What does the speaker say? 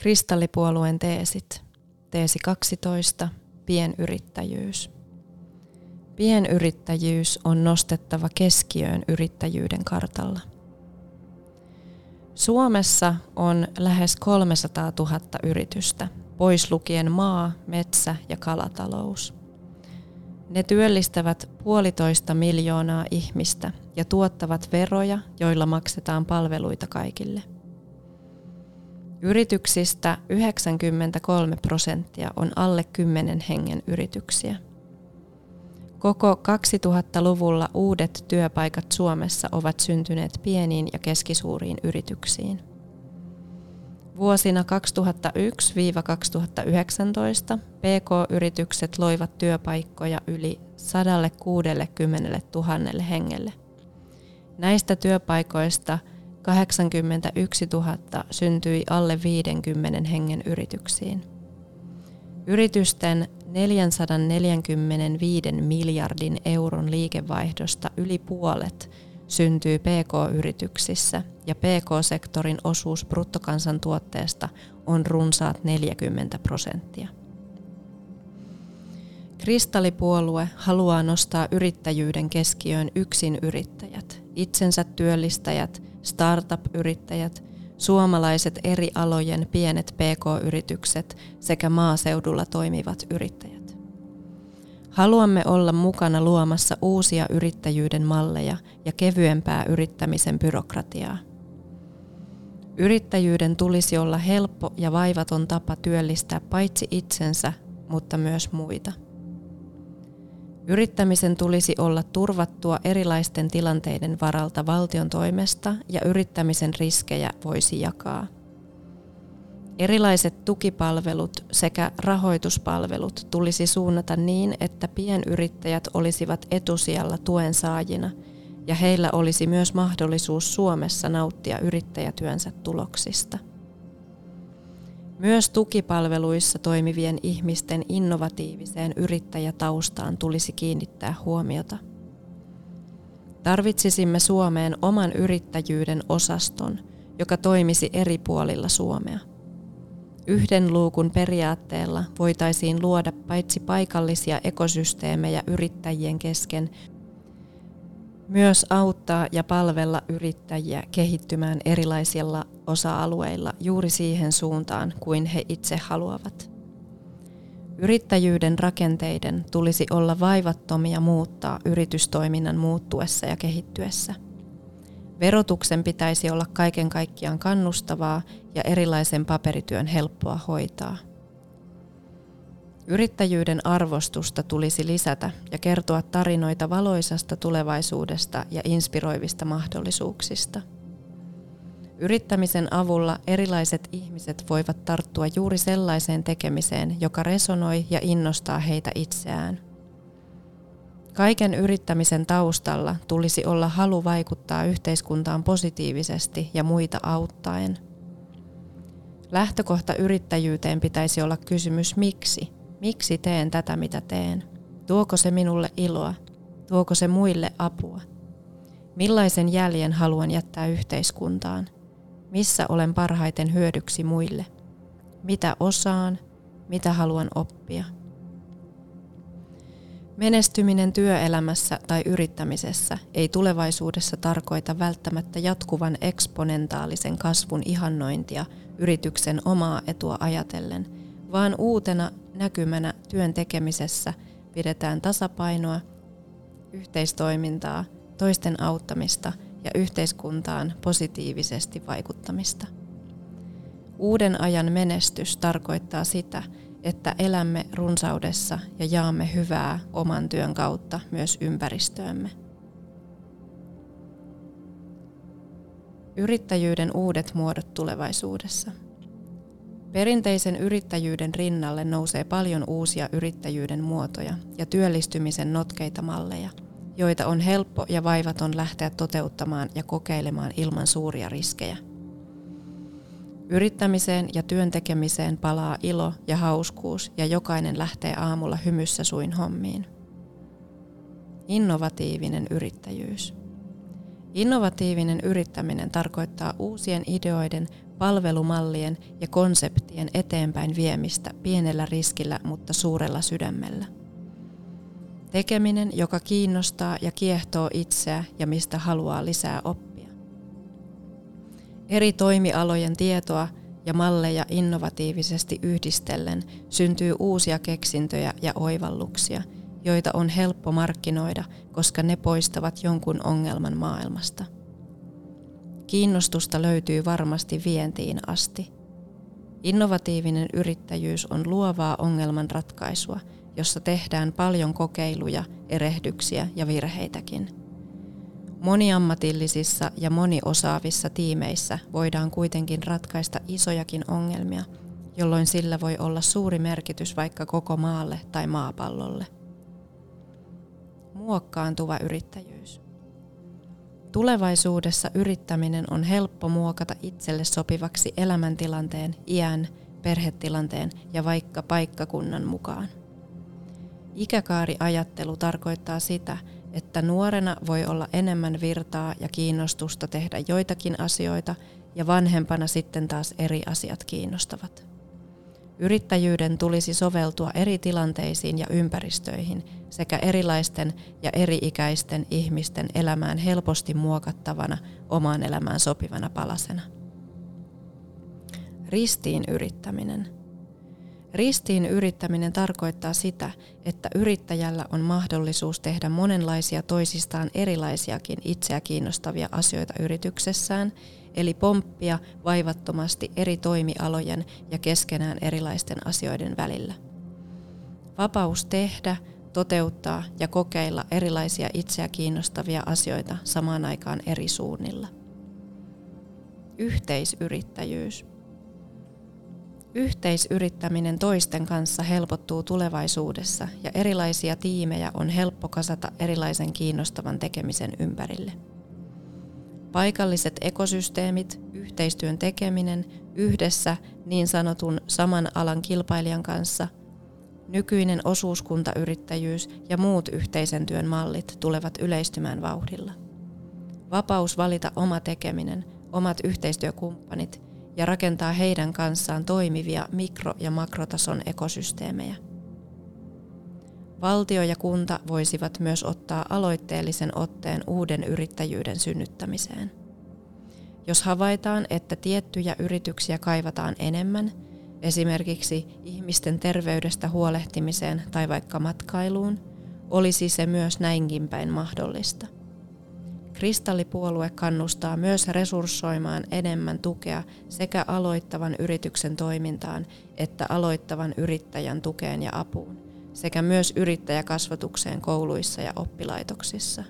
Kristallipuolueen teesit. Teesi 12. Pienyrittäjyys. Pienyrittäjyys on nostettava keskiöön yrittäjyyden kartalla. Suomessa on lähes 300 000 yritystä, pois lukien maa, metsä ja kalatalous. Ne työllistävät puolitoista miljoonaa ihmistä ja tuottavat veroja, joilla maksetaan palveluita kaikille. Yrityksistä 93 prosenttia on alle 10 hengen yrityksiä. Koko 2000-luvulla uudet työpaikat Suomessa ovat syntyneet pieniin ja keskisuuriin yrityksiin. Vuosina 2001-2019 PK-yritykset loivat työpaikkoja yli 160 000 hengelle. Näistä työpaikoista 81 000 syntyi alle 50 hengen yrityksiin. Yritysten 445 miljardin euron liikevaihdosta yli puolet syntyy PK-yrityksissä ja PK-sektorin osuus bruttokansantuotteesta on runsaat 40 prosenttia. Kristallipuolue haluaa nostaa yrittäjyyden keskiöön yksin yrittäjät, itsensä työllistäjät, startup-yrittäjät, suomalaiset eri alojen pienet pk-yritykset sekä maaseudulla toimivat yrittäjät. Haluamme olla mukana luomassa uusia yrittäjyyden malleja ja kevyempää yrittämisen byrokratiaa. Yrittäjyyden tulisi olla helppo ja vaivaton tapa työllistää paitsi itsensä, mutta myös muita. Yrittämisen tulisi olla turvattua erilaisten tilanteiden varalta valtion toimesta ja yrittämisen riskejä voisi jakaa. Erilaiset tukipalvelut sekä rahoituspalvelut tulisi suunnata niin, että pienyrittäjät olisivat etusijalla tuen saajina ja heillä olisi myös mahdollisuus Suomessa nauttia yrittäjätyönsä tuloksista. Myös tukipalveluissa toimivien ihmisten innovatiiviseen yrittäjätaustaan tulisi kiinnittää huomiota. Tarvitsisimme Suomeen oman yrittäjyyden osaston, joka toimisi eri puolilla Suomea. Yhden luukun periaatteella voitaisiin luoda paitsi paikallisia ekosysteemejä yrittäjien kesken, myös auttaa ja palvella yrittäjiä kehittymään erilaisilla osa-alueilla juuri siihen suuntaan kuin he itse haluavat. Yrittäjyyden rakenteiden tulisi olla vaivattomia muuttaa yritystoiminnan muuttuessa ja kehittyessä. Verotuksen pitäisi olla kaiken kaikkiaan kannustavaa ja erilaisen paperityön helppoa hoitaa – Yrittäjyyden arvostusta tulisi lisätä ja kertoa tarinoita valoisasta tulevaisuudesta ja inspiroivista mahdollisuuksista. Yrittämisen avulla erilaiset ihmiset voivat tarttua juuri sellaiseen tekemiseen, joka resonoi ja innostaa heitä itseään. Kaiken yrittämisen taustalla tulisi olla halu vaikuttaa yhteiskuntaan positiivisesti ja muita auttaen. Lähtökohta yrittäjyyteen pitäisi olla kysymys miksi – Miksi teen tätä, mitä teen? Tuoko se minulle iloa? Tuoko se muille apua? Millaisen jäljen haluan jättää yhteiskuntaan? Missä olen parhaiten hyödyksi muille? Mitä osaan? Mitä haluan oppia? Menestyminen työelämässä tai yrittämisessä ei tulevaisuudessa tarkoita välttämättä jatkuvan eksponentaalisen kasvun ihannointia yrityksen omaa etua ajatellen, vaan uutena näkymänä työn tekemisessä pidetään tasapainoa, yhteistoimintaa, toisten auttamista ja yhteiskuntaan positiivisesti vaikuttamista. Uuden ajan menestys tarkoittaa sitä, että elämme runsaudessa ja jaamme hyvää oman työn kautta myös ympäristöömme. Yrittäjyyden uudet muodot tulevaisuudessa – Perinteisen yrittäjyyden rinnalle nousee paljon uusia yrittäjyyden muotoja ja työllistymisen notkeita malleja, joita on helppo ja vaivaton lähteä toteuttamaan ja kokeilemaan ilman suuria riskejä. Yrittämiseen ja työn tekemiseen palaa ilo ja hauskuus ja jokainen lähtee aamulla hymyssä suin hommiin. Innovatiivinen yrittäjyys. Innovatiivinen yrittäminen tarkoittaa uusien ideoiden palvelumallien ja konseptien eteenpäin viemistä pienellä riskillä, mutta suurella sydämellä. Tekeminen, joka kiinnostaa ja kiehtoo itseä ja mistä haluaa lisää oppia. Eri toimialojen tietoa ja malleja innovatiivisesti yhdistellen syntyy uusia keksintöjä ja oivalluksia, joita on helppo markkinoida, koska ne poistavat jonkun ongelman maailmasta. Kiinnostusta löytyy varmasti vientiin asti. Innovatiivinen yrittäjyys on luovaa ongelmanratkaisua, jossa tehdään paljon kokeiluja, erehdyksiä ja virheitäkin – Moniammatillisissa ja moniosaavissa tiimeissä voidaan kuitenkin ratkaista isojakin ongelmia, jolloin sillä voi olla suuri merkitys vaikka koko maalle tai maapallolle. Muokkaantuva yrittäjyys. Tulevaisuudessa yrittäminen on helppo muokata itselle sopivaksi elämäntilanteen, iän, perhetilanteen ja vaikka paikkakunnan mukaan. Ikäkaariajattelu tarkoittaa sitä, että nuorena voi olla enemmän virtaa ja kiinnostusta tehdä joitakin asioita ja vanhempana sitten taas eri asiat kiinnostavat. Yrittäjyyden tulisi soveltua eri tilanteisiin ja ympäristöihin sekä erilaisten ja eri-ikäisten ihmisten elämään helposti muokattavana omaan elämään sopivana palasena. Ristiin yrittäminen – Ristiin yrittäminen tarkoittaa sitä, että yrittäjällä on mahdollisuus tehdä monenlaisia toisistaan erilaisiakin itseä kiinnostavia asioita yrityksessään, eli pomppia vaivattomasti eri toimialojen ja keskenään erilaisten asioiden välillä. Vapaus tehdä, toteuttaa ja kokeilla erilaisia itseä kiinnostavia asioita samaan aikaan eri suunnilla. Yhteisyrittäjyys – Yhteisyrittäminen toisten kanssa helpottuu tulevaisuudessa ja erilaisia tiimejä on helppo kasata erilaisen kiinnostavan tekemisen ympärille. Paikalliset ekosysteemit, yhteistyön tekeminen yhdessä niin sanotun saman alan kilpailijan kanssa, nykyinen osuuskuntayrittäjyys ja muut yhteisen työn mallit tulevat yleistymään vauhdilla. Vapaus valita oma tekeminen, omat yhteistyökumppanit – ja rakentaa heidän kanssaan toimivia mikro- ja makrotason ekosysteemejä. Valtio ja kunta voisivat myös ottaa aloitteellisen otteen uuden yrittäjyyden synnyttämiseen. Jos havaitaan, että tiettyjä yrityksiä kaivataan enemmän, esimerkiksi ihmisten terveydestä huolehtimiseen tai vaikka matkailuun, olisi se myös näinkin päin mahdollista. Kristallipuolue kannustaa myös resurssoimaan enemmän tukea sekä aloittavan yrityksen toimintaan että aloittavan yrittäjän tukeen ja apuun, sekä myös yrittäjäkasvatukseen kouluissa ja oppilaitoksissa.